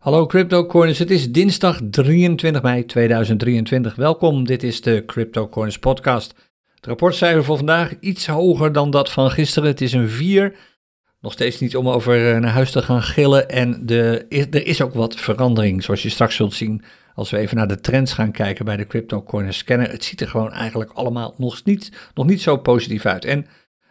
Hallo CryptoCoiners, het is dinsdag 23 mei 2023. Welkom, dit is de CryptoCoiners podcast. Het rapportcijfer voor vandaag iets hoger dan dat van gisteren. Het is een 4. Nog steeds niet om over eh, naar huis te gaan gillen. En de, er is ook wat verandering, zoals je straks zult zien als we even naar de trends gaan kijken bij de CryptoCoiners scanner. Het ziet er gewoon eigenlijk allemaal nog niet, nog niet zo positief uit. En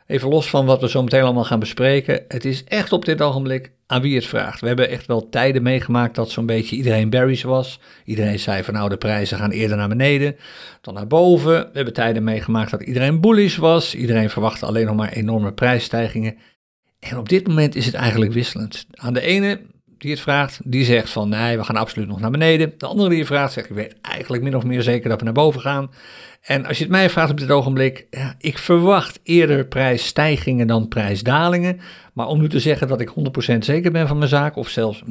Even los van wat we zo meteen allemaal gaan bespreken. Het is echt op dit ogenblik aan wie het vraagt. We hebben echt wel tijden meegemaakt dat zo'n beetje iedereen berries was. Iedereen zei van nou de prijzen gaan eerder naar beneden dan naar boven. We hebben tijden meegemaakt dat iedereen bullish was. Iedereen verwachtte alleen nog maar enorme prijsstijgingen. En op dit moment is het eigenlijk wisselend. Aan de ene die het vraagt, die zegt van nee, we gaan absoluut nog naar beneden. De andere die het vraagt, zegt ik weet eigenlijk min of meer zeker dat we naar boven gaan. En als je het mij vraagt op dit ogenblik, ja, ik verwacht eerder prijsstijgingen dan prijsdalingen. Maar om nu te zeggen dat ik 100% zeker ben van mijn zaak, of zelfs 90%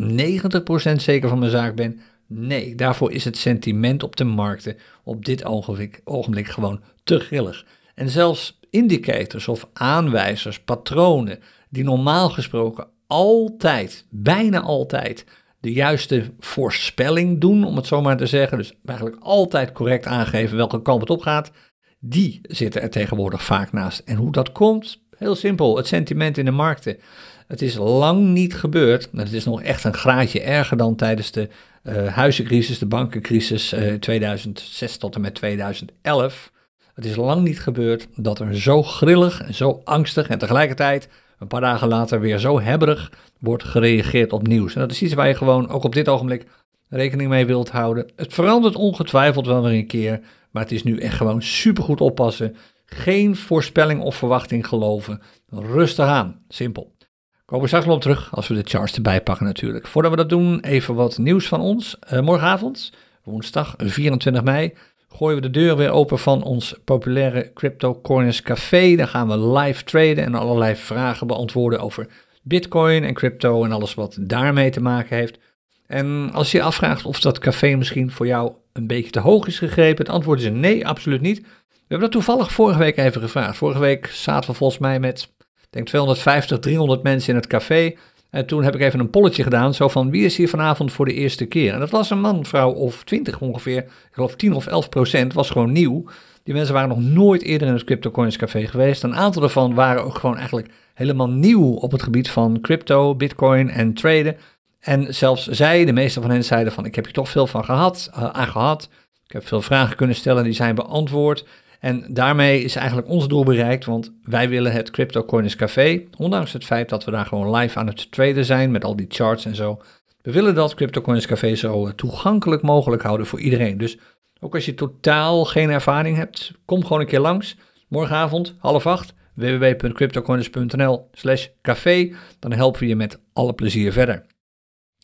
zeker van mijn zaak ben, nee, daarvoor is het sentiment op de markten op dit ogenblik, ogenblik gewoon te grillig. En zelfs indicators of aanwijzers, patronen, die normaal gesproken altijd, bijna altijd, de juiste voorspelling doen, om het zo maar te zeggen. Dus eigenlijk altijd correct aangeven welke kant het op gaat. Die zitten er tegenwoordig vaak naast. En hoe dat komt? Heel simpel, het sentiment in de markten. Het is lang niet gebeurd. Het is nog echt een graadje erger dan tijdens de uh, huizencrisis, de bankencrisis uh, eh, 2006 tot en met 2011. Het is lang niet gebeurd dat er zo grillig en zo angstig en tegelijkertijd een paar dagen later weer zo hebberig wordt gereageerd op nieuws. En dat is iets waar je gewoon ook op dit ogenblik rekening mee wilt houden. Het verandert ongetwijfeld wel weer een keer, maar het is nu echt gewoon supergoed oppassen. Geen voorspelling of verwachting geloven. Rustig aan, simpel. Komen we straks nog op terug als we de charts erbij pakken natuurlijk. Voordat we dat doen, even wat nieuws van ons. Uh, morgenavond, woensdag 24 mei, gooien we de deur weer open van ons populaire Crypto Corners Café. Dan gaan we live traden en allerlei vragen beantwoorden over Bitcoin en crypto en alles wat daarmee te maken heeft. En als je je afvraagt of dat café misschien voor jou een beetje te hoog is gegrepen, het antwoord is nee, absoluut niet. We hebben dat toevallig vorige week even gevraagd. Vorige week zaten we volgens mij met, denk 250, 300 mensen in het café. En toen heb ik even een polletje gedaan, zo van wie is hier vanavond voor de eerste keer? En dat was een man, vrouw of twintig ongeveer, ik geloof 10 of 11 procent, was gewoon nieuw. Die mensen waren nog nooit eerder in het CryptoCoins Café geweest. Een aantal daarvan waren ook gewoon eigenlijk helemaal nieuw op het gebied van crypto, bitcoin en traden. En zelfs zij, de meeste van hen zeiden van ik heb hier toch veel van gehad, uh, aan gehad. Ik heb veel vragen kunnen stellen, die zijn beantwoord. En daarmee is eigenlijk ons doel bereikt, want wij willen het Crypto Coins Café, ondanks het feit dat we daar gewoon live aan het traden zijn met al die charts en zo. We willen dat Crypto Coins Café zo eh, toegankelijk mogelijk houden voor iedereen. Dus ook als je totaal geen ervaring hebt, kom gewoon een keer langs. Morgenavond, half acht, www.cryptocoins.nl slash café. Dan helpen we je met alle plezier verder.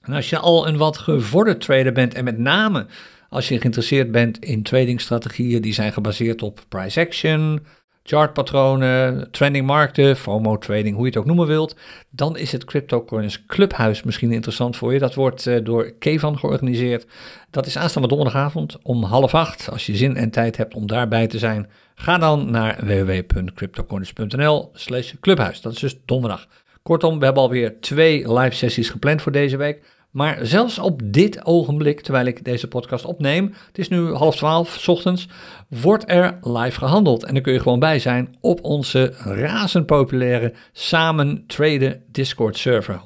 En als je al een wat gevorderd trader bent en met name als je geïnteresseerd bent in tradingstrategieën die zijn gebaseerd op price action, chartpatronen, trending markten, FOMO trading, hoe je het ook noemen wilt, dan is het CryptoCoins Clubhuis misschien interessant voor je. Dat wordt uh, door Kevan georganiseerd. Dat is aanstaande donderdagavond om half acht. Als je zin en tijd hebt om daarbij te zijn, ga dan naar www.cryptocoins.nl slash clubhuis. Dat is dus donderdag. Kortom, we hebben alweer twee live sessies gepland voor deze week. Maar zelfs op dit ogenblik, terwijl ik deze podcast opneem, het is nu half twaalf ochtends, wordt er live gehandeld. En dan kun je gewoon bij zijn op onze razend populaire Samen Traden Discord server.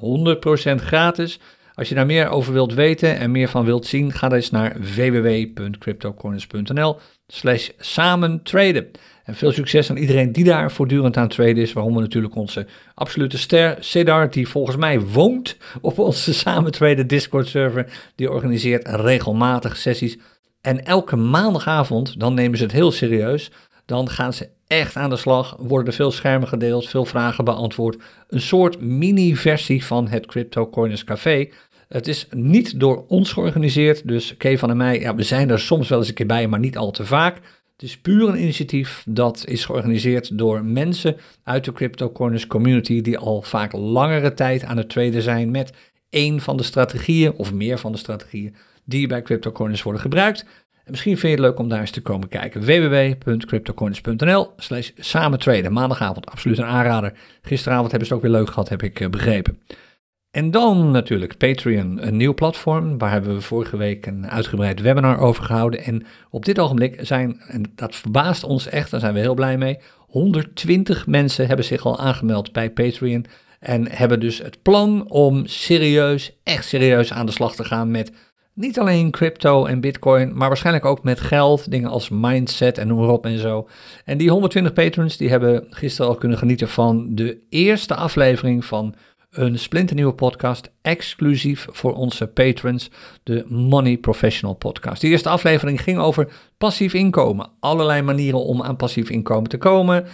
100% gratis. Als je daar meer over wilt weten en meer van wilt zien, ga dan eens naar www.cryptocorners.nl slash samen traden. En veel succes aan iedereen die daar voortdurend aan traden is. Waaronder natuurlijk onze absolute ster, Cedar, die volgens mij woont op onze samen traden Discord server. Die organiseert regelmatig sessies. En elke maandagavond, dan nemen ze het heel serieus. Dan gaan ze echt aan de slag. Worden veel schermen gedeeld, veel vragen beantwoord. Een soort mini-versie van het Crypto Coiners Café. Het is niet door ons georganiseerd, dus Kevan en mij, ja, we zijn er soms wel eens een keer bij, maar niet al te vaak. Het is puur een initiatief dat is georganiseerd door mensen uit de Crypto Corners community die al vaak langere tijd aan het traden zijn met één van de strategieën of meer van de strategieën die bij Crypto Corners worden gebruikt. En misschien vind je het leuk om daar eens te komen kijken. www.cryptocoins.nl slash samen traden. Maandagavond, absoluut een aanrader. Gisteravond hebben ze het ook weer leuk gehad, heb ik eh, begrepen. En dan natuurlijk Patreon, een nieuw platform. Waar hebben we vorige week een uitgebreid webinar over gehouden. En op dit ogenblik zijn, en dat verbaast ons echt, daar zijn we heel blij mee. 120 mensen hebben zich al aangemeld bij Patreon. En hebben dus het plan om serieus, echt serieus aan de slag te gaan met niet alleen crypto en bitcoin, maar waarschijnlijk ook met geld, dingen als mindset en noem maar op en zo. En die 120 patrons die hebben gisteren al kunnen genieten van de eerste aflevering van een splinternieuwe podcast, exclusief voor onze patrons, de Money Professional Podcast. De eerste aflevering ging over passief inkomen. Allerlei manieren om aan passief inkomen te komen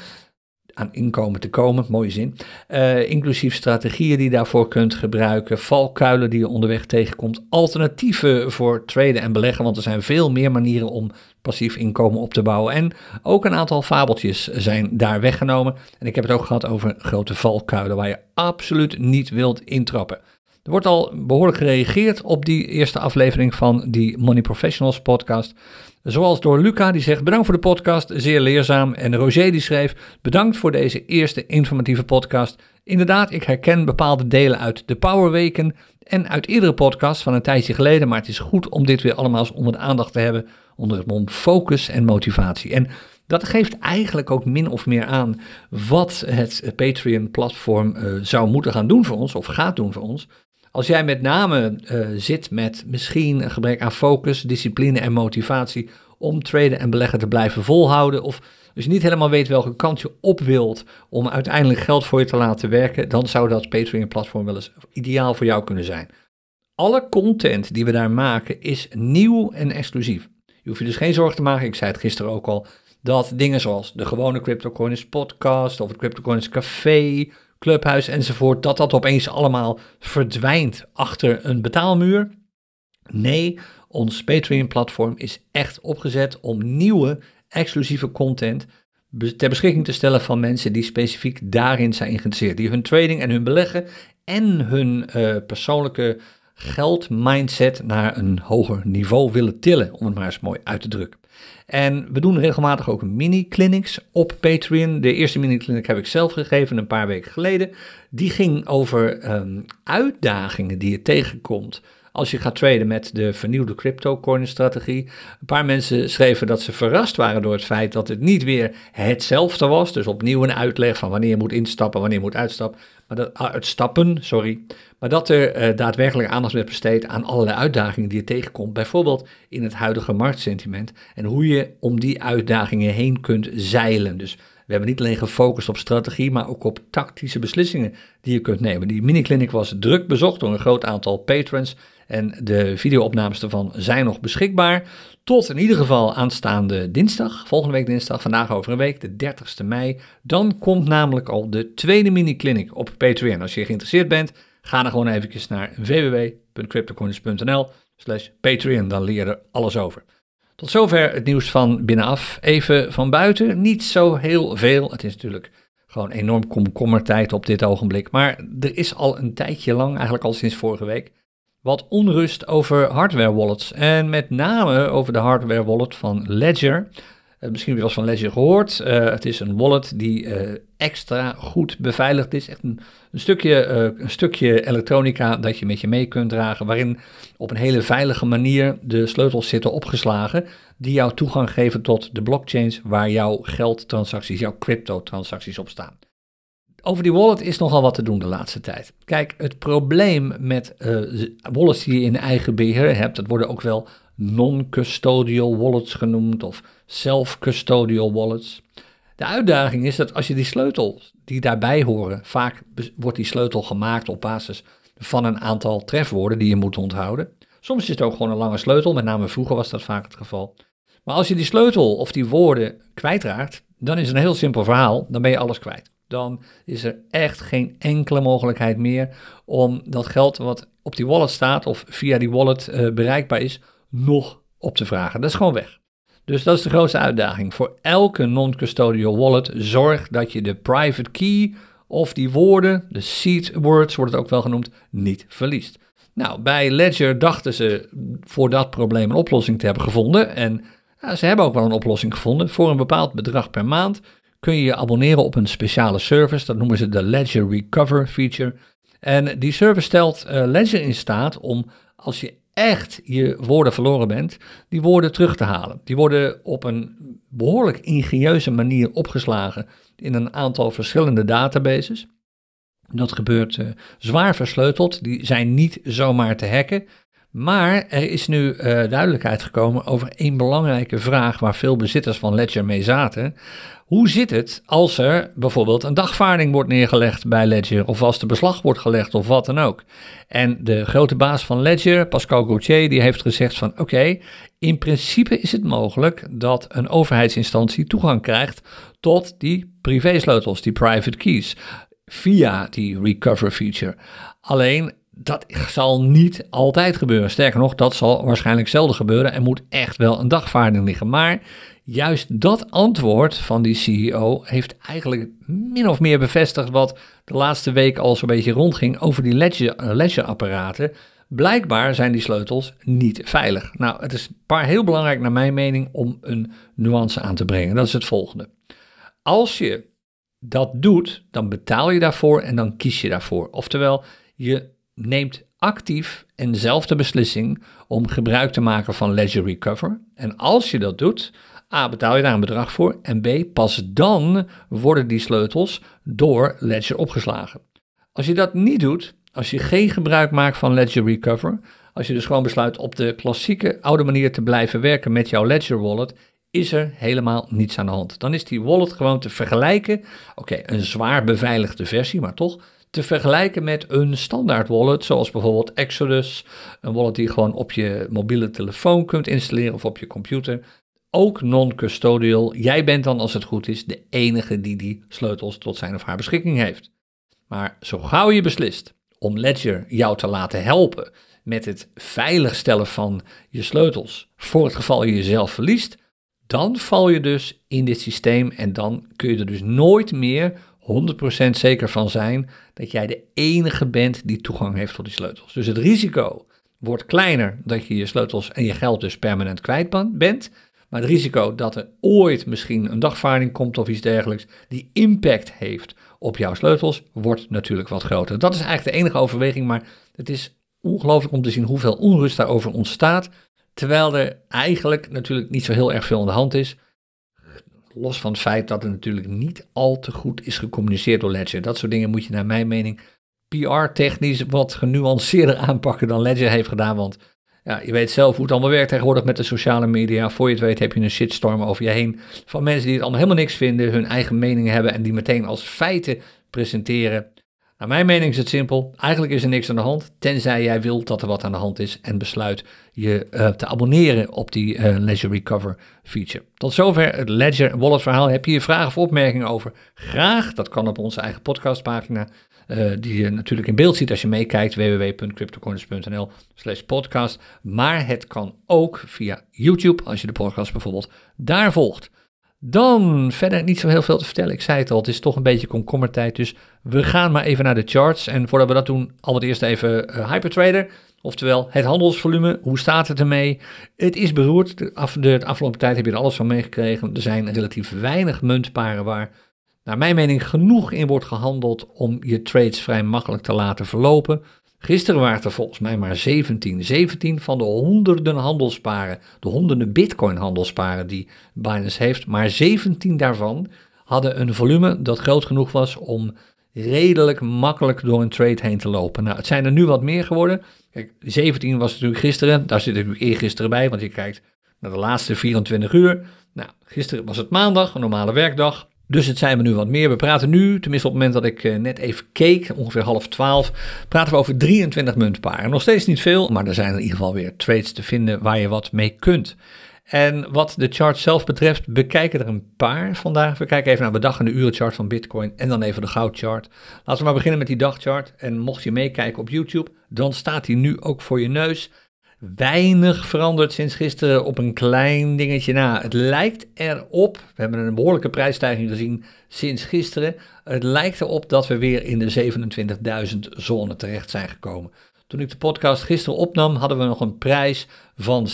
aan inkomen te komen, mooie zin. Uh, inclusief strategieën die je daarvoor kunt gebruiken, valkuilen die je onderweg tegenkomt, alternatieven voor traden en beleggen, want er zijn veel meer manieren om passief inkomen op te bouwen. En ook een aantal fabeltjes zijn daar weggenomen. En ik heb het ook gehad over grote valkuilen waar je absoluut niet wilt intrappen. Er wordt al behoorlijk gereageerd op die eerste aflevering van die Money Professionals podcast. Zoals door Luca, die zegt bedankt voor de podcast, zeer leerzaam. En Roger die schreef bedankt voor deze eerste informatieve podcast. Inderdaad, ik herken bepaalde delen uit de Powerweken en uit eerdere podcasts van een tijdje geleden. Maar het is goed om dit weer allemaal onder de aandacht te hebben, onder het mond focus en motivatie. En dat geeft eigenlijk ook min of meer aan wat het Patreon-platform uh, zou moeten gaan doen voor ons, of gaat doen voor ons. Als jij met name uh, zit met misschien een gebrek aan focus, discipline en motivatie om traden en beleggen te blijven volhouden, of als je niet helemaal weet welke kant je op wilt om uiteindelijk geld voor je te laten werken, dan zou dat Patreon-platform wel eens ideaal voor jou kunnen zijn. Alle content die we daar maken is nieuw en exclusief. Je hoeft je dus geen zorgen te maken, ik zei het gisteren ook al, dat dingen zoals de gewone CryptoCoins podcast of het CryptoCoins café Clubhuis enzovoort, dat dat opeens allemaal verdwijnt achter een betaalmuur. Nee, ons Patreon-platform is echt opgezet om nieuwe exclusieve content ter beschikking te stellen van mensen die specifiek daarin zijn geïnteresseerd. Die hun trading en hun beleggen en hun uh, persoonlijke geldmindset naar een hoger niveau willen tillen, om het maar eens mooi uit te drukken. En we doen regelmatig ook mini-clinics op Patreon. De eerste mini-clinic heb ik zelf gegeven een paar weken geleden. Die ging over um, uitdagingen die je tegenkomt als je gaat traden met de vernieuwde crypto-coin-strategie. Een paar mensen schreven dat ze verrast waren door het feit dat het niet weer hetzelfde was. Dus opnieuw een uitleg van wanneer je moet instappen, wanneer je moet uitstappen. Maar dat, ah, uitstappen, sorry. Maar dat er uh, daadwerkelijk aandacht werd besteed aan allerlei uitdagingen die je tegenkomt. Bijvoorbeeld in het huidige marktsentiment. En hoe je om die uitdagingen heen kunt zeilen. Dus we hebben niet alleen gefocust op strategie, maar ook op tactische beslissingen die je kunt nemen. Die mini-clinic was druk bezocht door een groot aantal patrons. En de videoopnames ervan zijn nog beschikbaar. Tot in ieder geval aanstaande dinsdag, volgende week dinsdag, vandaag over een week, de 30ste mei. Dan komt namelijk al de tweede mini-clinic op Patreon. Als je geïnteresseerd bent, ga dan gewoon eventjes naar www.cryptocoins.nl slash Patreon. Dan leer je er alles over. Tot zover het nieuws van binnenaf. Even van buiten, niet zo heel veel. Het is natuurlijk gewoon enorm komkommertijd op dit ogenblik. Maar er is al een tijdje lang, eigenlijk al sinds vorige week, wat onrust over hardware wallets. En met name over de hardware wallet van Ledger. Uh, misschien heb je wel eens van Ledger gehoord. Uh, het is een wallet die uh, extra goed beveiligd is. Echt een, een stukje, een stukje elektronica dat je met je mee kunt dragen. Waarin op een hele veilige manier de sleutels zitten opgeslagen. Die jou toegang geven tot de blockchains waar jouw geldtransacties, jouw crypto-transacties op staan. Over die wallet is nogal wat te doen de laatste tijd. Kijk, het probleem met uh, wallets die je in eigen beheer hebt, dat worden ook wel non-custodial wallets genoemd of self-custodial wallets. De uitdaging is dat als je die sleutels die daarbij horen, vaak wordt die sleutel gemaakt op basis van een aantal trefwoorden die je moet onthouden. Soms is het ook gewoon een lange sleutel, met name vroeger was dat vaak het geval. Maar als je die sleutel of die woorden kwijtraakt, dan is het een heel simpel verhaal, dan ben je alles kwijt dan is er echt geen enkele mogelijkheid meer om dat geld wat op die wallet staat of via die wallet uh, bereikbaar is, nog op te vragen. Dat is gewoon weg. Dus dat is de grootste uitdaging. Voor elke non-custodial wallet zorg dat je de private key of die woorden, de seed words wordt het ook wel genoemd, niet verliest. Nou, bij Ledger dachten ze voor dat probleem een oplossing te hebben gevonden. En ja, ze hebben ook wel een oplossing gevonden. Voor een bepaald bedrag per maand kun je je abonneren op een speciale service. Dat noemen ze de Ledger Recover feature. En die service stelt uh, Ledger in staat om, als je echt je woorden verloren bent, die woorden terug te halen. Die worden op een behoorlijk ingenieuze manier opgeslagen in een aantal verschillende databases. Dat gebeurt uh, zwaar versleuteld, die zijn niet zomaar te hacken. Maar er is nu uh, duidelijkheid gekomen over één belangrijke vraag waar veel bezitters van Ledger mee zaten. Hoe zit het als er bijvoorbeeld een dagvaarding wordt neergelegd bij Ledger of als er beslag wordt gelegd of wat dan ook? En de grote baas van Ledger, Pascal Gauthier, die heeft gezegd van oké, in principe is het mogelijk dat een overheidsinstantie toegang krijgt tot die privésleutels, die private keys, via die recover feature. Alleen dat zal niet altijd gebeuren. Sterker nog, dat zal waarschijnlijk zelden gebeuren. Er moet echt wel een dagvaarding liggen. Maar juist dat antwoord van die CEO heeft eigenlijk min of meer bevestigd wat de laatste week al zo'n beetje rondging over die ledger-apparaten. Blijkbaar zijn die sleutels niet veilig. Nou, het is paar heel belangrijk naar mijn mening om een nuance aan te brengen. Dat is het volgende. Als je dat doet, dan betaal je daarvoor en dan kies je daarvoor. Oftewel, je neemt actief en zelf de beslissing om gebruik te maken van Ledger Recover. En als je dat doet, A, betaal je daar een bedrag voor en B, pas dan worden die sleutels door Ledger opgeslagen. Als je dat niet doet, als je geen gebruik maakt van Ledger Recover, als je dus gewoon besluit op de klassieke oude manier te blijven werken met jouw Ledger wallet, is er helemaal niets aan de hand. Dan is die wallet gewoon te vergelijken. Oké, een zwaar beveiligde versie, maar toch te vergelijken met een standaard wallet, zoals bijvoorbeeld Exodus, een wallet die je gewoon op je mobiele telefoon kunt installeren of op je computer. Ook non-custodial. Jij bent dan, als het goed is, de enige die die sleutels tot zijn of haar beschikking heeft. Maar zo gauw je beslist om Ledger jou te laten helpen met het veiligstellen van je sleutels voor het geval je jezelf verliest, dan val je dus in dit systeem en dan kun je er dus nooit meer 100% zeker van zijn dat jij de enige bent die toegang heeft tot die sleutels. Dus het risico wordt kleiner dat je je sleutels en je geld dus permanent kwijt bent. Maar het risico dat er ooit misschien een dagvaarding komt of iets dergelijks die impact heeft op jouw sleutels, wordt natuurlijk wat groter. Dat is eigenlijk de enige overweging, maar het is ongelooflijk om te zien hoeveel onrust daarover ontstaat. Terwijl er eigenlijk natuurlijk niet zo heel erg veel aan de hand is. Los van het feit dat het natuurlijk niet al te goed is gecommuniceerd door Ledger. Dat soort dingen moet je naar mijn mening PR-technisch wat genuanceerder aanpakken dan Ledger heeft gedaan. Want ja, je weet zelf hoe het allemaal werkt tegenwoordig met de sociale media. Voor je het weet heb je een shitstorm over je heen van mensen die het allemaal helemaal niks vinden, hun eigen mening hebben en die meteen als feiten presenteren. Naar mijn mening is het simpel. Eigenlijk is er niks aan de hand, tenzij jij wilt dat er wat aan de hand is en besluit je uh, te abonneren op die uh, Ledger Recover feature. Tot zover het Ledger Wallet verhaal. Heb je hier vragen of opmerkingen over? Graag, dat kan op onze eigen podcastpagina. Uh, die je natuurlijk in beeld ziet als je meekijkt, www.cryptocoins.nl slash podcast. Maar het kan ook via YouTube, als je de podcast bijvoorbeeld daar volgt. Dan verder niet zo heel veel te vertellen. Ik zei het al, het is toch een beetje komkommertijd. Dus we gaan maar even naar de charts. En voordat we dat doen, allereerst even uh, Hypertrader. Oftewel het handelsvolume. Hoe staat het ermee? Het is beroerd. De, af, de afgelopen tijd heb je er alles van meegekregen. Er zijn relatief weinig muntparen waar, naar mijn mening, genoeg in wordt gehandeld om je trades vrij makkelijk te laten verlopen. Gisteren waren er volgens mij maar 17. 17 van de honderden handelsparen, de honderden bitcoin handelsparen die Binance heeft, maar 17 daarvan hadden een volume dat groot genoeg was om redelijk makkelijk door een trade heen te lopen. Nou, het zijn er nu wat meer geworden. Kijk, 17 was natuurlijk gisteren, daar zit ik nu eergisteren bij, want je kijkt naar de laatste 24 uur. Nou, gisteren was het maandag, een normale werkdag. Dus het zijn we nu wat meer. We praten nu, tenminste op het moment dat ik eh, net even keek, ongeveer half twaalf, praten we over 23 muntparen. Nog steeds niet veel, maar er zijn in ieder geval weer trades te vinden waar je wat mee kunt. En wat de chart zelf betreft, bekijken er een paar vandaag. We kijken even naar de dag- en de urenchart van Bitcoin en dan even de goudchart. Laten we maar beginnen met die dagchart. En mocht je meekijken op YouTube, dan staat die nu ook voor je neus weinig veranderd sinds gisteren op een klein dingetje na. Het lijkt erop, we hebben een behoorlijke prijsstijging gezien sinds gisteren. Het lijkt erop dat we weer in de 27.000 zone terecht zijn gekomen. Toen ik de podcast gisteren opnam, hadden we nog een prijs van 26.750.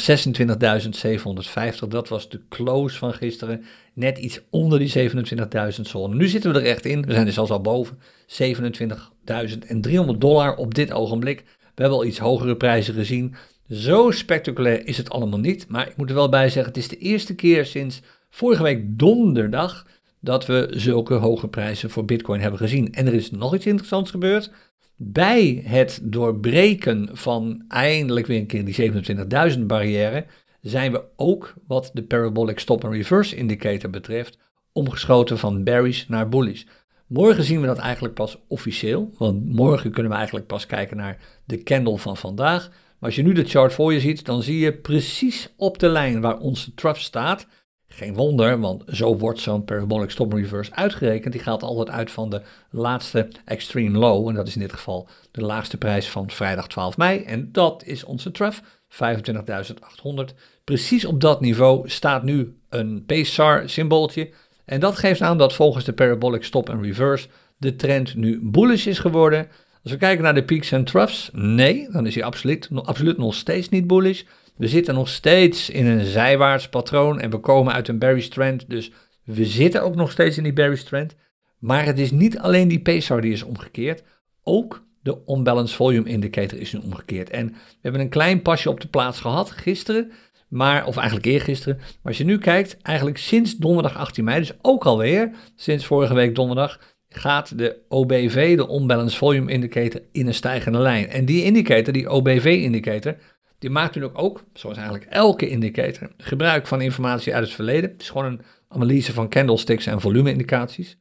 Dat was de close van gisteren. Net iets onder die 27.000 zone. Nu zitten we er echt in. We zijn er zelfs al boven. 27.300 dollar op dit ogenblik. We hebben al iets hogere prijzen gezien. Zo spectaculair is het allemaal niet. Maar ik moet er wel bij zeggen, het is de eerste keer sinds vorige week donderdag dat we zulke hoge prijzen voor Bitcoin hebben gezien. En er is nog iets interessants gebeurd. Bij het doorbreken van eindelijk weer een keer die 27.000 barrière, zijn we ook wat de Parabolic Stop and Reverse Indicator betreft omgeschoten van bearish naar bullish. Morgen zien we dat eigenlijk pas officieel, want morgen kunnen we eigenlijk pas kijken naar de candle van vandaag. Maar als je nu de chart voor je ziet, dan zie je precies op de lijn waar onze trough staat. Geen wonder, want zo wordt zo'n parabolic stop reverse uitgerekend. Die gaat altijd uit van de laatste extreme low. En dat is in dit geval de laagste prijs van vrijdag 12 mei. En dat is onze trough, 25.800. Precies op dat niveau staat nu een PSAR symbooltje. En dat geeft aan dat volgens de parabolic stop en reverse de trend nu bullish is geworden. Als we kijken naar de peaks en troughs, nee, dan is hij absoluut, absoluut nog steeds niet bullish. We zitten nog steeds in een zijwaarts patroon en we komen uit een bearish trend. Dus we zitten ook nog steeds in die bearish trend. Maar het is niet alleen die PSAR die is omgekeerd, ook de unbalanced volume indicator is nu omgekeerd. En we hebben een klein pasje op de plaats gehad gisteren, maar, of eigenlijk eergisteren. Maar als je nu kijkt, eigenlijk sinds donderdag 18 mei, dus ook alweer sinds vorige week donderdag, gaat de OBV, de Unbalanced Volume Indicator, in een stijgende lijn. En die indicator, die OBV-indicator, die maakt natuurlijk ook, zoals eigenlijk elke indicator, gebruik van informatie uit het verleden. Het is gewoon een analyse van candlesticks en volume-indicaties.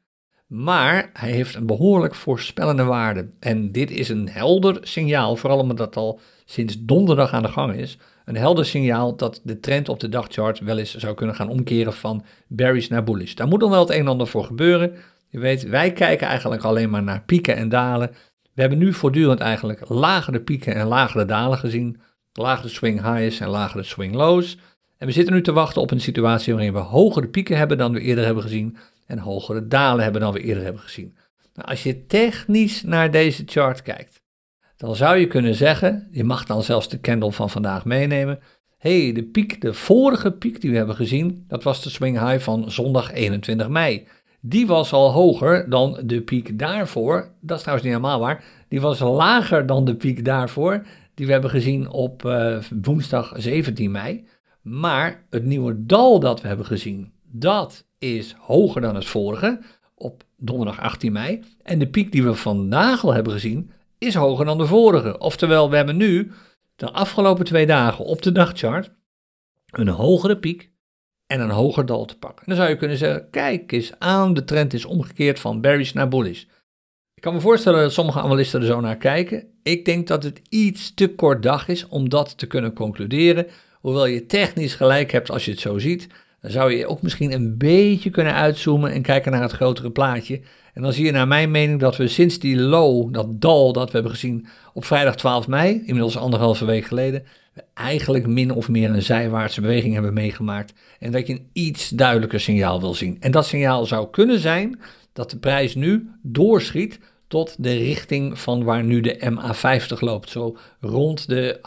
Maar hij heeft een behoorlijk voorspellende waarde. En dit is een helder signaal, vooral omdat dat al sinds donderdag aan de gang is. Een helder signaal dat de trend op de dagchart wel eens zou kunnen gaan omkeren van bearish naar bullish. Daar moet nog wel het een en ander voor gebeuren. Je weet, wij kijken eigenlijk alleen maar naar pieken en dalen. We hebben nu voortdurend eigenlijk lagere pieken en lagere dalen gezien. Lagere swing highs en lagere swing lows. En we zitten nu te wachten op een situatie waarin we hogere pieken hebben dan we eerder hebben gezien. En hogere dalen hebben dan we eerder hebben gezien. Nou, als je technisch naar deze chart kijkt, dan zou je kunnen zeggen, je mag dan zelfs de candle van vandaag meenemen. hey, de piek, de vorige piek die we hebben gezien, dat was de swing high van zondag 21 mei die was al hoger dan de piek daarvoor. Dat is trouwens niet helemaal waar. Die was lager dan de piek daarvoor, die we hebben gezien op uh, woensdag 17 mei. Maar het nieuwe dal dat we hebben gezien, dat is hoger dan het vorige op donderdag 18 mei. En de piek die we vandaag al hebben gezien, is hoger dan de vorige. Oftewel, we hebben nu de afgelopen twee dagen op de dagchart een hogere piek en een hoger dal te pakken. dan zou je kunnen zeggen, kijk eens aan, de trend is omgekeerd van bearish naar bullish. Ik kan me voorstellen dat sommige analisten er zo naar kijken. Ik denk dat het iets te kort dag is om dat te kunnen concluderen. Hoewel je technisch gelijk hebt als je het zo ziet, dan zou je ook misschien een beetje kunnen uitzoomen en kijken naar het grotere plaatje. En dan zie je naar mijn mening dat we sinds die low, dat dal dat we hebben gezien op vrijdag 12 mei, inmiddels anderhalve week geleden, eigenlijk min of meer een zijwaartse beweging hebben meegemaakt. En dat je een iets duidelijker signaal wil zien. En dat signaal zou kunnen zijn dat de prijs nu doorschiet tot de richting van waar nu de MA50 loopt. Zo rond de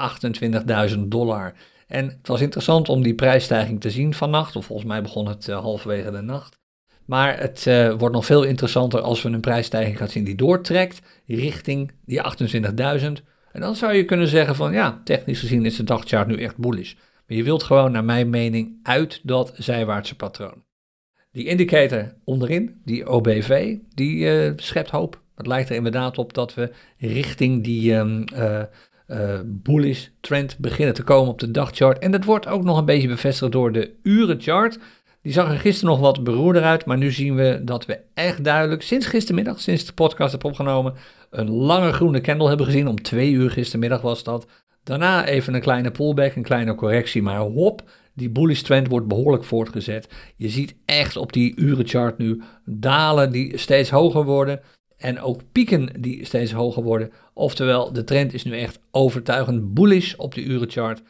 28.000 dollar. En het was interessant om die prijsstijging te zien vannacht. Of volgens mij begon het uh, halverwege de nacht. Maar het uh, wordt nog veel interessanter als we een prijsstijging gaan zien die doortrekt richting die 28.000. En dan zou je kunnen zeggen van ja, technisch gezien is de dagchart nu echt bullish. Maar je wilt gewoon naar mijn mening uit dat zijwaartse patroon. Die indicator onderin, die OBV, die uh, schept hoop. Het lijkt er inderdaad op dat we richting die um, uh, uh, bullish trend beginnen te komen op de dagchart. En dat wordt ook nog een beetje bevestigd door de urenchart. Die zag er gisteren nog wat beroerder uit, maar nu zien we dat we echt duidelijk sinds gistermiddag, sinds de podcast heb opgenomen, een lange groene candle hebben gezien. Om twee uur gistermiddag was dat. Daarna even een kleine pullback, een kleine correctie, maar hop, die bullish trend wordt behoorlijk voortgezet. Je ziet echt op die urenchart nu dalen die steeds hoger worden en ook pieken die steeds hoger worden. Oftewel, de trend is nu echt overtuigend bullish op de urenchart.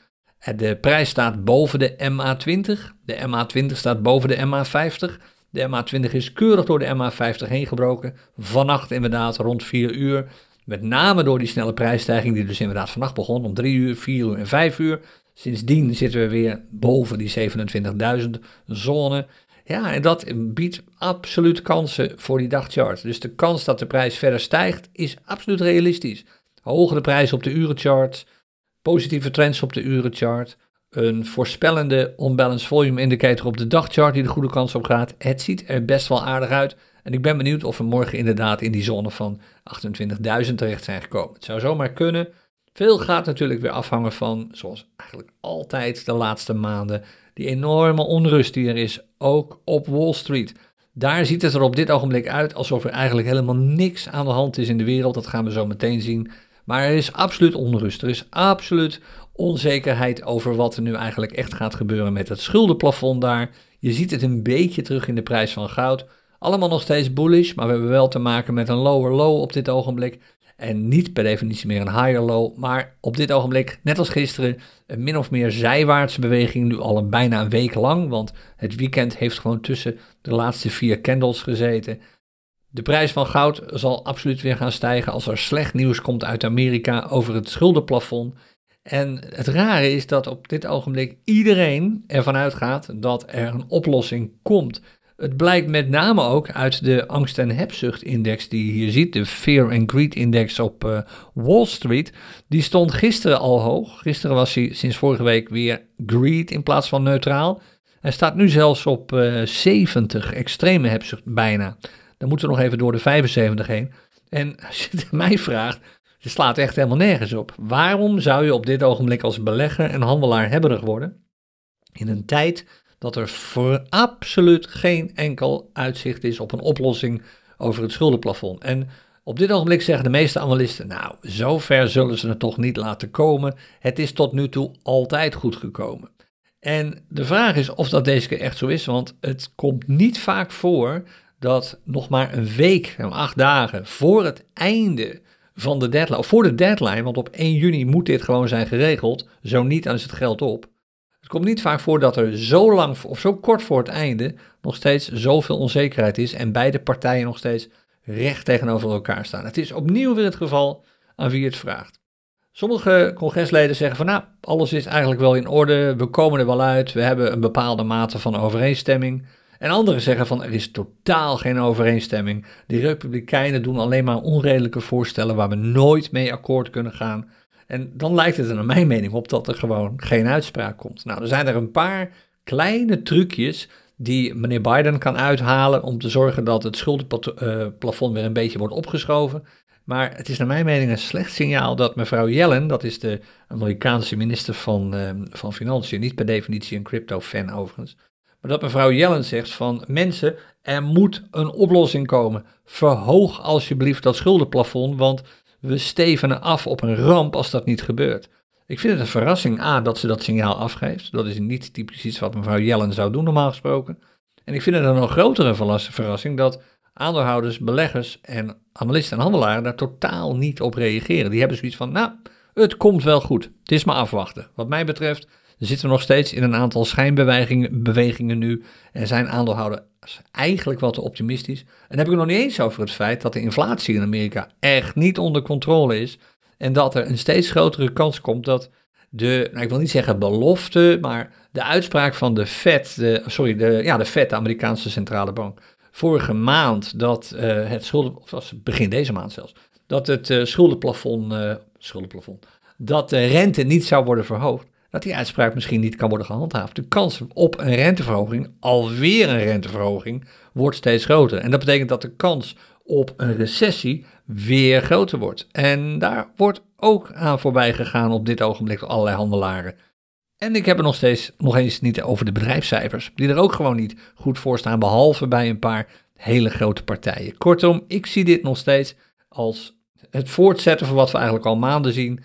De prijs staat boven de MA20. De MA20 staat boven de MA50. De MA20 is keurig door de MA50 heen gebroken. Vannacht inderdaad rond 4 uur. Met name door die snelle prijsstijging die dus inderdaad vannacht begon om 3 uur, 4 uur en 5 uur. Sindsdien zitten we weer boven die 27.000 zone. Ja, en dat biedt absoluut kansen voor die dagchart. Dus de kans dat de prijs verder stijgt is absoluut realistisch. Hogere prijs op de urenchart, positieve trends op de urenchart, een voorspellende unbalanced volume indicator op de dagchart die de goede kans op gaat. Het ziet er best wel aardig uit. En ik ben benieuwd of we morgen inderdaad in die zone van 28.000 terecht zijn gekomen. Het zou zomaar kunnen. Veel gaat natuurlijk weer afhangen van, zoals eigenlijk altijd de laatste maanden, die enorme onrust die er is, ook op Wall Street. Daar ziet het er op dit ogenblik uit alsof er eigenlijk helemaal niks aan de hand is in de wereld. Dat gaan we zo meteen zien. Maar er is absoluut onrust. Er is absoluut onzekerheid over wat er nu eigenlijk echt gaat gebeuren met het schuldenplafond daar. Je ziet het een beetje terug in de prijs van goud. Allemaal nog steeds bullish, maar we hebben wel te maken met een lower low op dit ogenblik. En niet per definitie meer een higher low, maar op dit ogenblik, net als gisteren, een min of meer zijwaartse beweging. Nu al een bijna een week lang, want het weekend heeft gewoon tussen de laatste vier candles gezeten. De prijs van goud zal absoluut weer gaan stijgen als er slecht nieuws komt uit Amerika over het schuldenplafond. En het rare is dat op dit ogenblik iedereen ervan uitgaat dat er een oplossing komt. Het blijkt met name ook uit de angst- en hebzucht-index die je hier ziet, de Fear and Greed Index op uh, Wall Street. Die stond gisteren al hoog. Gisteren was hij sinds vorige week weer greed in plaats van neutraal. Hij staat nu zelfs op uh, eh, 70, extreme hebzucht bijna. Dan moeten we nog even door de 75 heen. En als je mij vraagt, het slaat echt helemaal nergens op. Waarom zou je op dit ogenblik als belegger en handelaar hebberig worden? In een tijd dat er voor absoluut geen enkel uitzicht is op een oplossing over het schuldenplafond. En op dit ogenblik zeggen de meeste analisten, nou, zover zullen ze het toch niet laten komen. Het is tot nu toe altijd goed gekomen. En de vraag is of dat deze keer echt zo is, want het komt niet vaak voor dat nog maar een week, acht dagen voor het einde van de deadline, of voor de deadline, want op 1 juni moet dit gewoon zijn geregeld, zo niet dan is het geld op. Het komt niet vaak voor dat er zo lang of zo kort voor het einde nog steeds zoveel onzekerheid is en beide partijen nog steeds recht tegenover elkaar staan. Het is opnieuw weer het geval aan wie het vraagt. Sommige congresleden zeggen van nou, alles is eigenlijk wel in orde, we komen er wel uit, we hebben een bepaalde mate van overeenstemming. En anderen zeggen van er is totaal geen overeenstemming. Die republikeinen doen alleen maar onredelijke voorstellen waar we nooit mee akkoord kunnen gaan. En dan lijkt het er naar mijn mening op dat er gewoon geen uitspraak komt. Nou, er zijn er een paar kleine trucjes die meneer Biden kan uithalen om te zorgen dat het schuldenplafond weer een beetje wordt opgeschoven. Maar het is naar mijn mening een slecht signaal dat mevrouw Yellen, dat is de Amerikaanse minister van, uh, van Financiën, niet per definitie een crypto-fan overigens, maar dat mevrouw Yellen zegt van mensen, er moet een oplossing komen. Verhoog alsjeblieft dat schuldenplafond, want we stevenen af op een ramp als dat niet gebeurt. Ik vind het een verrassing, A, dat ze dat signaal afgeeft. Dat is niet typisch iets wat mevrouw Yellen zou doen, normaal gesproken. En ik vind het een nog grotere verrassing dat aandeelhouders, beleggers en analisten en handelaren daar totaal niet op reageren. Die hebben zoiets van, nou, het komt wel goed. Het is maar afwachten. Wat mij betreft zitten we nog steeds in een aantal schijnbewegingen nu. En zijn aandeelhouders eigenlijk wat te optimistisch. En dan heb ik het nog niet eens over het feit dat de inflatie in Amerika echt niet onder controle is. En dat er een steeds grotere kans komt dat de, nou ik wil niet zeggen belofte, maar de uitspraak van de Fed, de, sorry, de, ja, de Fed, de Amerikaanse centrale bank, vorige maand dat uh, het schulden, of was begin deze maand zelfs, dat het uh, schuldenplafond, uh, schuldenplafond, dat de rente niet zou worden verhoogd dat die uitspraak misschien niet kan worden gehandhaafd. De kans op een renteverhoging, alweer een renteverhoging, wordt steeds groter. En dat betekent dat de kans op een recessie weer groter wordt. En daar wordt ook aan voorbij gegaan op dit ogenblik door allerlei handelaren. En ik heb het nog steeds nog eens niet over de bedrijfscijfers, die er ook gewoon niet goed voor staan, behalve bij een paar hele grote partijen. Kortom, ik zie dit nog steeds als het voortzetten van wat we eigenlijk al maanden zien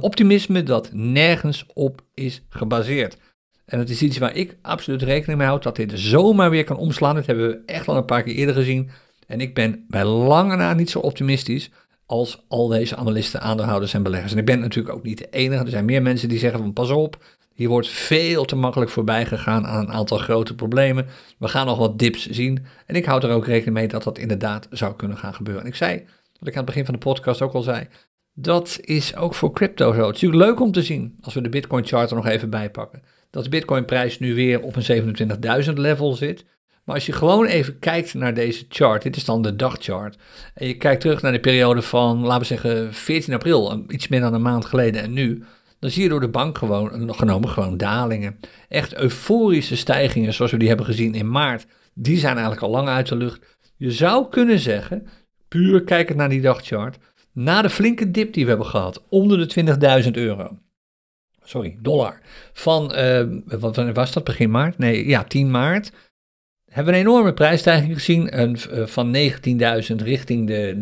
optimisme dat nergens op is gebaseerd. En het is iets waar ik absoluut rekening mee houd dat dit zomaar weer kan omslaan. Dat hebben we echt al een paar keer eerder gezien. En ik ben bij lange na niet zo optimistisch als al deze analisten, aandeelhouders en beleggers. En ik ben natuurlijk ook niet de enige. Er zijn meer mensen die zeggen van pas op, Hier wordt veel te makkelijk voorbij gegaan aan een aantal grote problemen. We gaan nog wat dips zien. En ik houd er ook rekening mee dat dat inderdaad zou kunnen gaan gebeuren. En ik zei, wat ik aan het begin van de podcast ook al zei, dat is ook voor crypto zo. Het is natuurlijk leuk om te zien, als we de Bitcoin chart er nog even bij pakken, dat de Bitcoin prijs nu weer op een 27.000 level zit. Maar als je gewoon even kijkt naar deze chart, dit is dan de dagchart, en je kijkt terug naar de periode van, laten we zeggen, 14 april, iets meer dan een maand geleden en nu, dan zie je door de bank gewoon, genomen gewoon dalingen. Echt euforische stijgingen zoals we die hebben gezien in maart, die zijn eigenlijk al lang uit de lucht. Je zou kunnen zeggen, puur kijkend naar die dagchart, na de flinke dip die we hebben gehad, onder de 20.000 euro, sorry, dollar, van, uh, wat was dat, begin maart? Nee, ja, 10 maart, hebben we een enorme prijsstijging gezien uh, van 19.000 richting de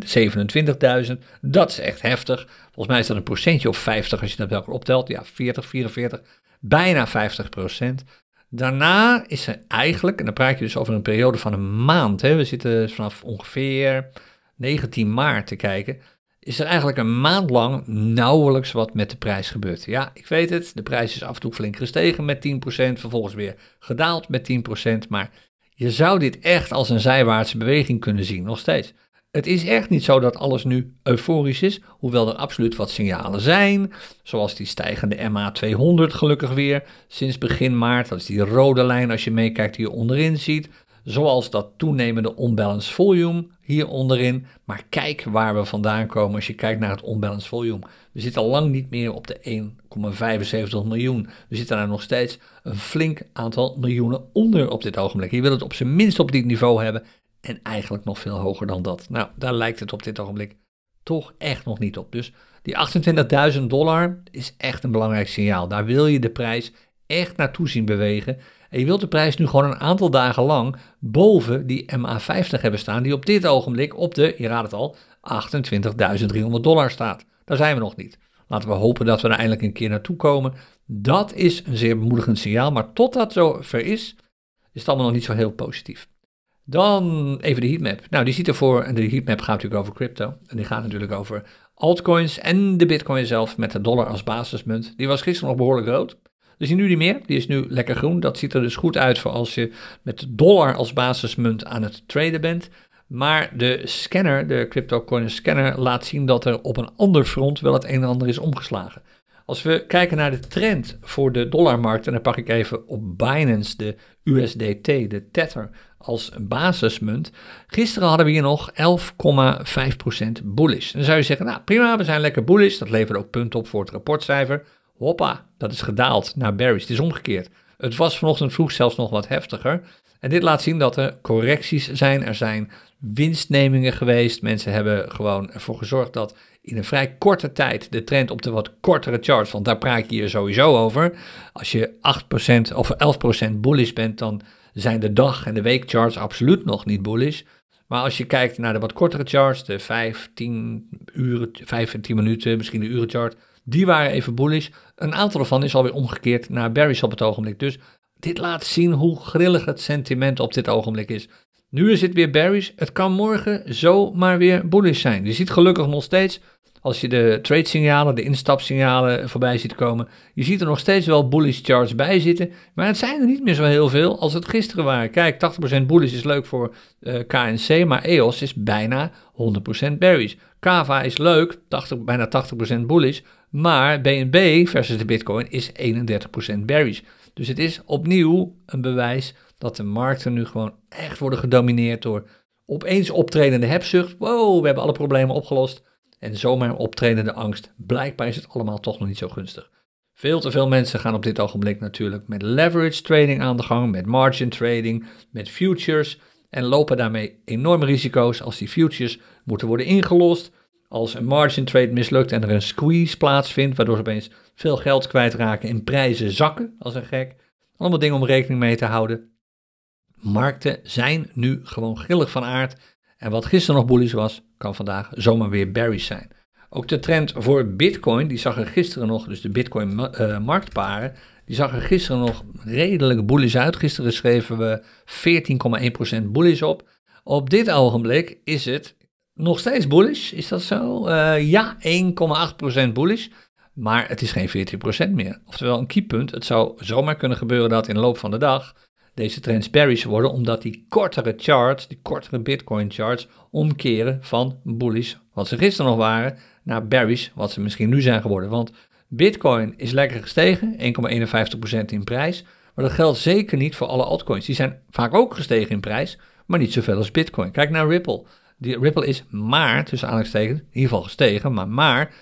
27.000. Dat is echt heftig. Volgens mij is dat een procentje of 50 als je dat welke optelt. Ja, 40, 44, bijna 50 procent. Daarna is er eigenlijk, en dan praat je dus over een periode van een maand. Hè, we zitten vanaf ongeveer 19 maart te kijken is er eigenlijk een maand lang nauwelijks wat met de prijs gebeurd. Ja, ik weet het, de prijs is af en toe flink gestegen met 10%, vervolgens weer gedaald met 10%, maar je zou dit echt als een zijwaartse beweging kunnen zien, nog steeds. Het is echt niet zo dat alles nu euforisch is, hoewel er absoluut wat signalen zijn, zoals die stijgende MA200 gelukkig weer sinds begin maart. Dat is die rode lijn als je meekijkt die je onderin ziet, zoals dat toenemende unbalanced volume hier onderin. Maar kijk waar we vandaan komen als je kijkt naar het unbalanced volume. We zitten al lang niet meer op de 1,75 miljoen. We zitten daar nog steeds een flink aantal miljoenen onder op dit ogenblik. Je wil het op zijn minst op dit niveau hebben en eigenlijk nog veel hoger dan dat. Nou, daar lijkt het op dit ogenblik toch echt nog niet op. Dus die 28.000 dollar is echt een belangrijk signaal. Daar wil je de prijs echt naartoe zien bewegen. En je wilt de prijs nu gewoon een aantal dagen lang boven die MA50 hebben staan, die op dit ogenblik op de, je raadt het al, 28.300 dollar staat. Daar zijn we nog niet. Laten we hopen dat we er eindelijk een keer naartoe komen. Dat is een zeer bemoedigend signaal, maar tot dat zover is, is het allemaal nog niet zo heel positief. Dan even de heatmap. Nou, die ziet ervoor, en de heatmap gaat natuurlijk over crypto. En die gaat natuurlijk over altcoins en de bitcoin zelf met de dollar als basismunt. Die was gisteren nog behoorlijk rood. Zien nu niet meer, die is nu lekker groen. Dat ziet er dus goed uit voor als je met dollar als basismunt aan het traden bent. Maar de scanner, de CryptoCoin scanner, laat zien dat er op een ander front wel het een en ander is omgeslagen. Als we kijken naar de trend voor de dollarmarkt, en dan pak ik even op Binance de USDT, de Tether, als basismunt. Gisteren hadden we hier nog 11,5% bullish. Dan zou je zeggen, nou prima, we zijn lekker bullish. Dat levert ook punten op voor het rapportcijfer. Hoppa, dat is gedaald naar Barry's. Het is omgekeerd. Het was vanochtend vroeg zelfs nog wat heftiger. En dit laat zien dat er correcties zijn. Er zijn winstnemingen geweest. Mensen hebben gewoon ervoor gezorgd dat in een vrij korte tijd de trend op de wat kortere charts, want daar praat je hier sowieso over. Als je 8% of 11% bullish bent, dan zijn de dag- en de weekcharts absoluut nog niet bullish. Maar als je kijkt naar de wat kortere charts, de 5, 10 uren, 5 en 10 minuten, misschien de urenchart, die waren even bullish. Een aantal ervan is alweer omgekeerd naar bearish op het ogenblik. Dus dit laat zien hoe grillig het sentiment op dit ogenblik is. Nu is het weer bearish. Het kan morgen zomaar weer bullish zijn. Je ziet gelukkig nog steeds, als je de trade signalen, de instapsignalen voorbij ziet komen, je ziet er nog steeds wel bullish charts bij zitten. Maar het zijn er niet meer zo heel veel als het gisteren waren. Kijk, 80% bullish is leuk voor eh, KNC, maar EOS is bijna 100% bearish. Kava is leuk, 80, bijna 80% bullish, maar BNB versus de Bitcoin is 31% bearish. Dus het is opnieuw een bewijs dat de markten nu gewoon echt worden gedomineerd door opeens optredende hebzucht. Wow, we hebben alle problemen opgelost. En zomaar optredende angst. Blijkbaar is het allemaal toch nog niet zo gunstig. Veel te veel mensen gaan op dit ogenblik natuurlijk met leverage trading aan de gang, met margin trading, met futures en lopen daarmee enorme risico's als die futures moeten worden ingelost als een margin trade mislukt en er een squeeze plaatsvindt, waardoor ze opeens veel geld kwijtraken en prijzen zakken als een gek. Allemaal dingen om rekening mee te houden. Markten zijn nu gewoon grillig van aard. En wat gisteren nog bullish was, kan vandaag zomaar weer bearish zijn. Ook de trend voor Bitcoin, die zag er gisteren nog, dus de Bitcoin uh, marktparen, die zag er gisteren nog redelijk bullish uit. Gisteren schreven we 14,1% bullish op. Op dit ogenblik is het nog steeds bullish, is dat zo? Uh, ja, 1,8% bullish. maar het is geen 14% meer. Oftewel een keypunt, het zou zomaar kunnen gebeuren dat in de loop van de dag deze trends bearish worden, omdat die kortere charts, die kortere Bitcoin charts, omkeren van bullish, wat ze gisteren nog waren, naar bearish, wat ze misschien nu zijn geworden. Want Bitcoin is lekker gestegen, 1,51% in prijs, maar dat geldt zeker niet voor alle altcoins. Die zijn vaak ook gestegen in prijs, maar niet zoveel als Bitcoin. Kijk naar Ripple. Die Ripple is maar, tussen aanhalingstekens, in ieder geval gestegen, maar maar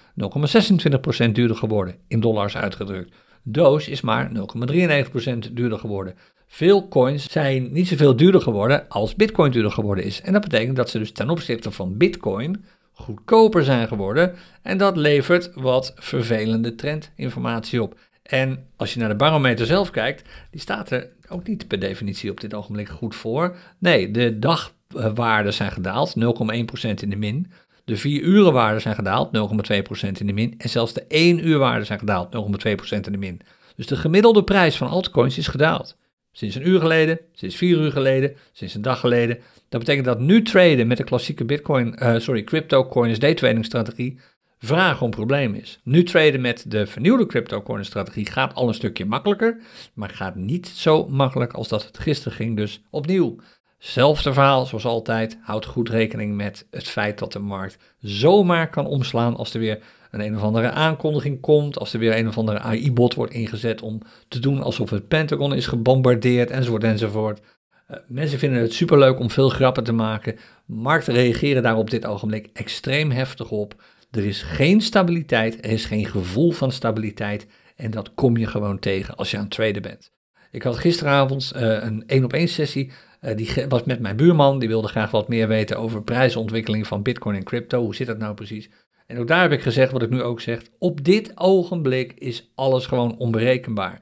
0,26% duurder geworden, in dollars uitgedrukt. Doge is maar 0,93% duurder geworden. Veel coins zijn niet zoveel duurder geworden als Bitcoin duurder geworden is. En dat betekent dat ze dus ten opzichte van Bitcoin goedkoper zijn geworden. En dat levert wat vervelende trendinformatie op. En als je naar de barometer zelf kijkt, die staat er ook niet per definitie op dit ogenblik goed voor. Nee, de dagwaarden zijn gedaald, 0,1% in de min. De 4 uren waarden zijn gedaald, 0,2% in de min. En zelfs de 1 uur waarden zijn gedaald, 0,2% in de min. Dus de gemiddelde prijs van altcoins is gedaald. Sinds een uur geleden, sinds vier uur geleden, sinds een dag geleden. Dat betekent dat nu traden met de klassieke Bitcoin, uh, sorry, crypto coins day trading strategie vraag om probleem is. Nu traden met de vernieuwde crypto strategie gaat al een stukje makkelijker, maar gaat niet zo makkelijk als dat het gisteren ging. Dus opnieuw, zelfde verhaal zoals altijd. Houd goed rekening met het feit dat de markt zomaar kan omslaan als er weer een een of andere aankondiging komt, als er weer een of andere AI-bot wordt ingezet om te doen alsof het Pentagon is gebombardeerd, enzovoort, enzovoort. Uh, mensen vinden het superleuk om veel grappen te maken. Markten reageren daar op dit ogenblik extreem heftig op. Er is geen stabiliteit, er is geen gevoel van stabiliteit en dat kom je gewoon tegen als je aan het traden bent. Ik had gisteravond uh, een één op één sessie, uh, die was met mijn buurman, die wilde graag wat meer weten over prijsontwikkeling van bitcoin en crypto, hoe zit dat nou precies? En ook daar heb ik gezegd wat ik nu ook zeg. Op dit ogenblik is alles gewoon onberekenbaar.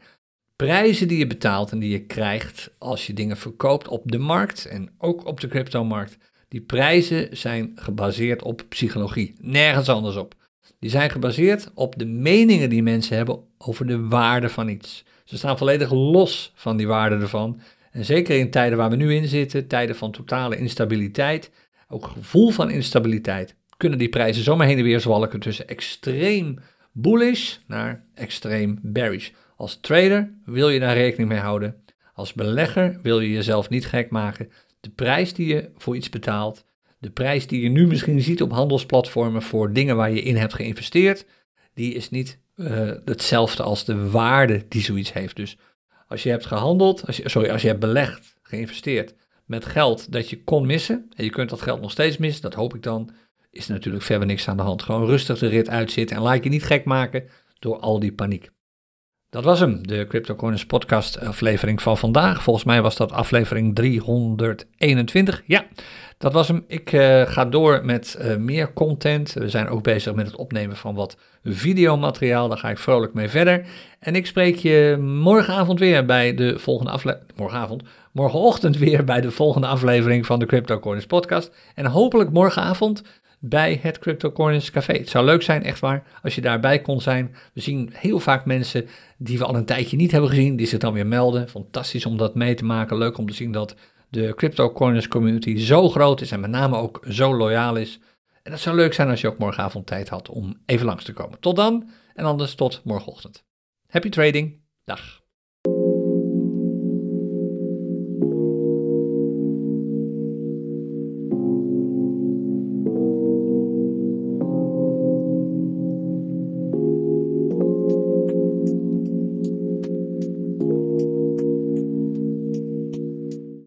Prijzen die je betaalt en die je krijgt als je dingen verkoopt op de markt en ook op de cryptomarkt, die prijzen zijn gebaseerd op psychologie. Nergens anders op. Die zijn gebaseerd op de meningen die mensen hebben over de waarde van iets. Ze staan volledig los van die waarde ervan. En zeker in tijden waar we nu in zitten, tijden van totale instabiliteit, ook gevoel van instabiliteit, kunnen die prijzen zomaar heen en weer zwalken tussen extreem bullish naar extreem bearish. Als trader wil je daar rekening mee houden. Als belegger wil je jezelf niet gek maken. De prijs die je voor iets betaalt, de prijs die je nu misschien ziet op handelsplatformen voor dingen waar je in hebt geïnvesteerd, die is niet uh, hetzelfde als de waarde die zoiets heeft. Dus als je hebt gehandeld, als je, sorry, als je hebt belegd, geïnvesteerd met geld dat je kon missen, en je kunt dat geld nog steeds missen, dat hoop ik dan, is natuurlijk verder niks aan de hand. Gewoon rustig de rit uitzitten en laat je niet gek maken door al die paniek. Dat was hem, de CryptoCoiners podcast aflevering van vandaag. Volgens mij was dat aflevering 321. Ja, dat was hem. Ik uh, ga door met uh, meer content. We zijn ook bezig met het opnemen van wat videomateriaal. Daar ga ik vrolijk mee verder. En ik spreek je morgenavond weer bij de volgende aflevering. Morgenavond. Morgenochtend weer bij de volgende aflevering van de CryptoCoiners podcast. En hopelijk morgenavond bij het CryptoCoiners Café. Het zou leuk zijn, echt waar, als je daarbij kon zijn. We zien heel vaak mensen die we al een tijdje niet hebben gezien, die zich dan weer melden. Fantastisch om dat mee te maken. Leuk om te zien dat de CryptoCoiners community zo groot is en met name ook zo loyaal is. En dat zou leuk zijn als je ook morgenavond tijd had om even langs te komen. Tot dan en anders tot morgenochtend. Happy trading. Dag.